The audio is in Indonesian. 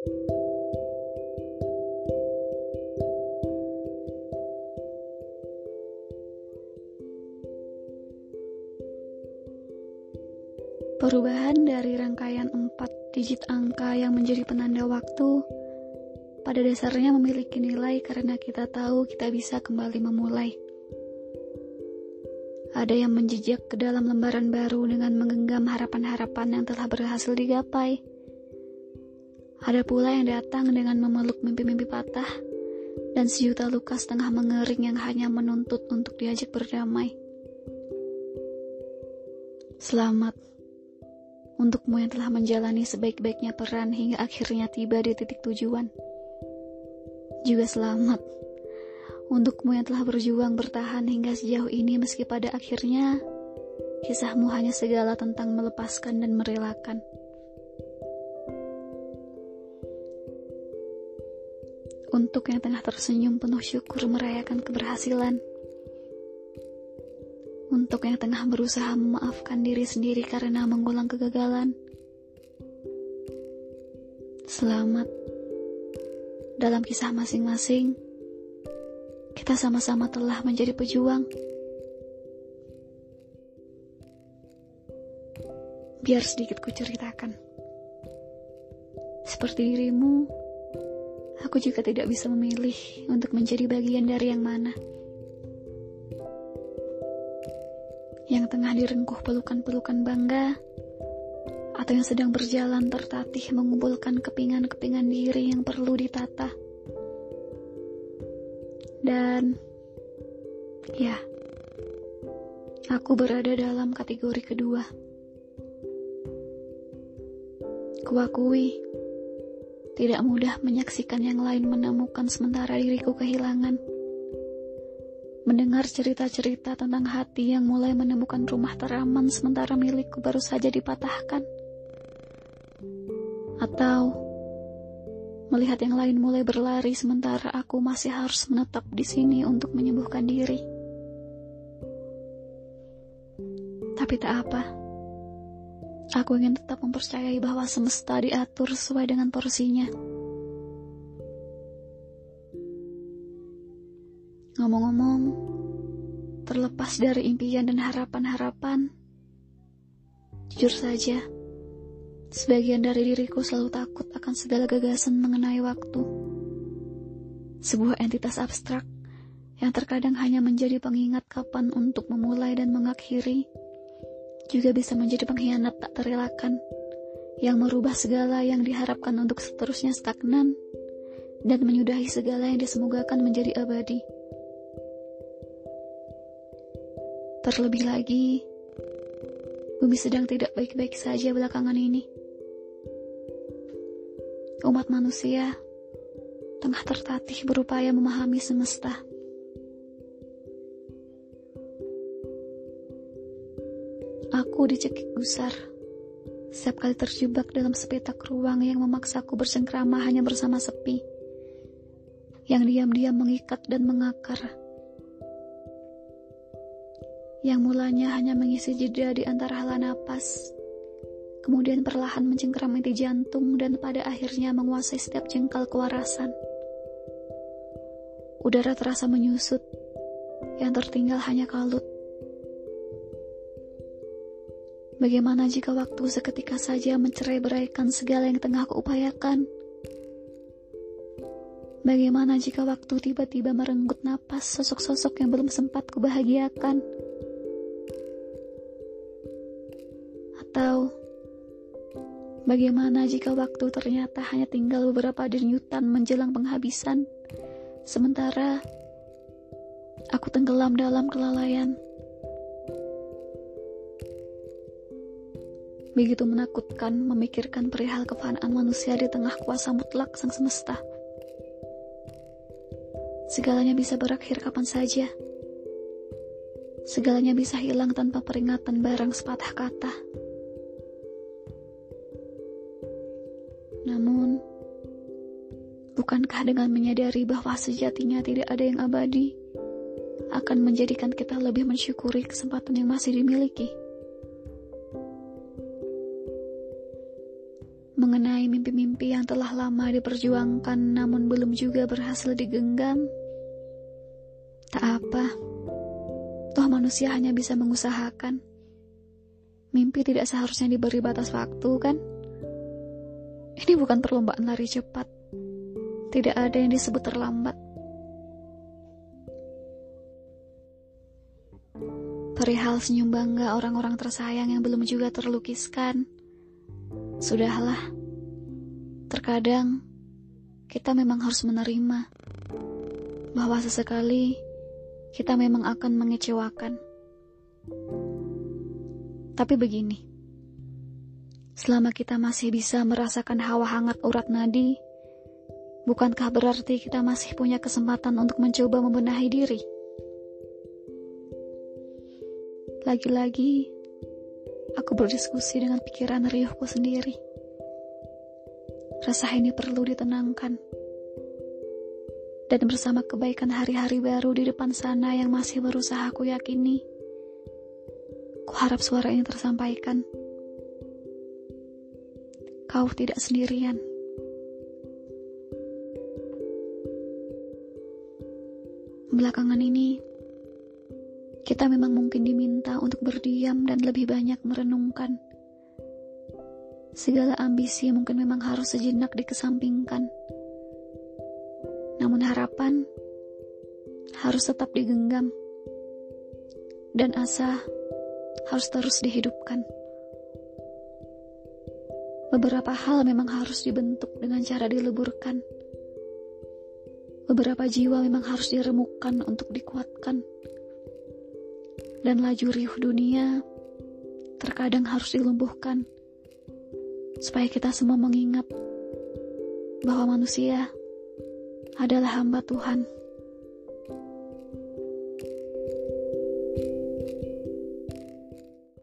Perubahan dari rangkaian empat digit angka yang menjadi penanda waktu pada dasarnya memiliki nilai karena kita tahu kita bisa kembali memulai. Ada yang menjejak ke dalam lembaran baru dengan menggenggam harapan-harapan yang telah berhasil digapai. Ada pula yang datang dengan memeluk mimpi-mimpi patah dan sejuta luka setengah mengering yang hanya menuntut untuk diajak berdamai. Selamat untukmu yang telah menjalani sebaik-baiknya peran hingga akhirnya tiba di titik tujuan. Juga selamat untukmu yang telah berjuang bertahan hingga sejauh ini meski pada akhirnya kisahmu hanya segala tentang melepaskan dan merelakan. Untuk yang tengah tersenyum penuh syukur merayakan keberhasilan untuk yang tengah berusaha memaafkan diri sendiri karena mengulang kegagalan. Selamat dalam kisah masing-masing. Kita sama-sama telah menjadi pejuang. Biar sedikit kuceritakan. Seperti dirimu, aku juga tidak bisa memilih untuk menjadi bagian dari yang mana. yang tengah direngkuh pelukan-pelukan bangga, atau yang sedang berjalan tertatih mengumpulkan kepingan-kepingan diri yang perlu ditata. Dan, ya, aku berada dalam kategori kedua. Kuakui, tidak mudah menyaksikan yang lain menemukan sementara diriku kehilangan mendengar cerita-cerita tentang hati yang mulai menemukan rumah teraman sementara milikku baru saja dipatahkan. Atau melihat yang lain mulai berlari sementara aku masih harus menetap di sini untuk menyembuhkan diri. Tapi tak apa. Aku ingin tetap mempercayai bahwa semesta diatur sesuai dengan porsinya. Ngomong-ngomong, terlepas dari impian dan harapan-harapan, jujur saja, sebagian dari diriku selalu takut akan segala gagasan mengenai waktu. Sebuah entitas abstrak yang terkadang hanya menjadi pengingat kapan untuk memulai dan mengakhiri, juga bisa menjadi pengkhianat tak terelakkan yang merubah segala yang diharapkan untuk seterusnya stagnan dan menyudahi segala yang disemogakan menjadi abadi. Terlebih lagi, bumi sedang tidak baik-baik saja belakangan ini. Umat manusia tengah tertatih berupaya memahami semesta. Aku dicekik gusar. Setiap kali terjebak dalam sepetak ruang yang memaksaku bersengkrama hanya bersama sepi. Yang diam-diam mengikat dan mengakar. Yang mulanya hanya mengisi jeda di antara hala napas, kemudian perlahan mencengkeram inti jantung dan pada akhirnya menguasai setiap jengkal kewarasan. Udara terasa menyusut, yang tertinggal hanya kalut. Bagaimana jika waktu seketika saja mencerai beraikan segala yang tengah kuupayakan? Bagaimana jika waktu tiba-tiba merenggut napas sosok-sosok yang belum sempat kubahagiakan? Atau bagaimana jika waktu ternyata hanya tinggal beberapa denyutan menjelang penghabisan, sementara aku tenggelam dalam kelalaian. Begitu menakutkan memikirkan perihal kefanaan manusia di tengah kuasa mutlak sang semesta. Segalanya bisa berakhir kapan saja. Segalanya bisa hilang tanpa peringatan barang sepatah kata. Namun, bukankah dengan menyadari bahwa sejatinya tidak ada yang abadi, akan menjadikan kita lebih mensyukuri kesempatan yang masih dimiliki? Mengenai mimpi-mimpi yang telah lama diperjuangkan namun belum juga berhasil digenggam, tak apa. Toh manusia hanya bisa mengusahakan. Mimpi tidak seharusnya diberi batas waktu, kan? Ini bukan perlombaan lari cepat. Tidak ada yang disebut terlambat. Perihal senyum bangga orang-orang tersayang yang belum juga terlukiskan. Sudahlah. Terkadang kita memang harus menerima bahwa sesekali kita memang akan mengecewakan. Tapi begini, selama kita masih bisa merasakan hawa hangat urat nadi, bukankah berarti kita masih punya kesempatan untuk mencoba membenahi diri? Lagi-lagi, aku berdiskusi dengan pikiran riuhku sendiri. Rasa ini perlu ditenangkan dan bersama kebaikan hari-hari baru di depan sana yang masih berusaha aku yakini. Ku harap suara ini tersampaikan. Kau tidak sendirian. Belakangan ini, kita memang mungkin diminta untuk berdiam dan lebih banyak merenungkan. Segala ambisi mungkin memang harus sejenak dikesampingkan namun harapan harus tetap digenggam. Dan asa harus terus dihidupkan. Beberapa hal memang harus dibentuk dengan cara dileburkan. Beberapa jiwa memang harus diremukkan untuk dikuatkan. Dan laju riuh dunia terkadang harus dilumpuhkan. Supaya kita semua mengingat bahwa manusia adalah hamba Tuhan.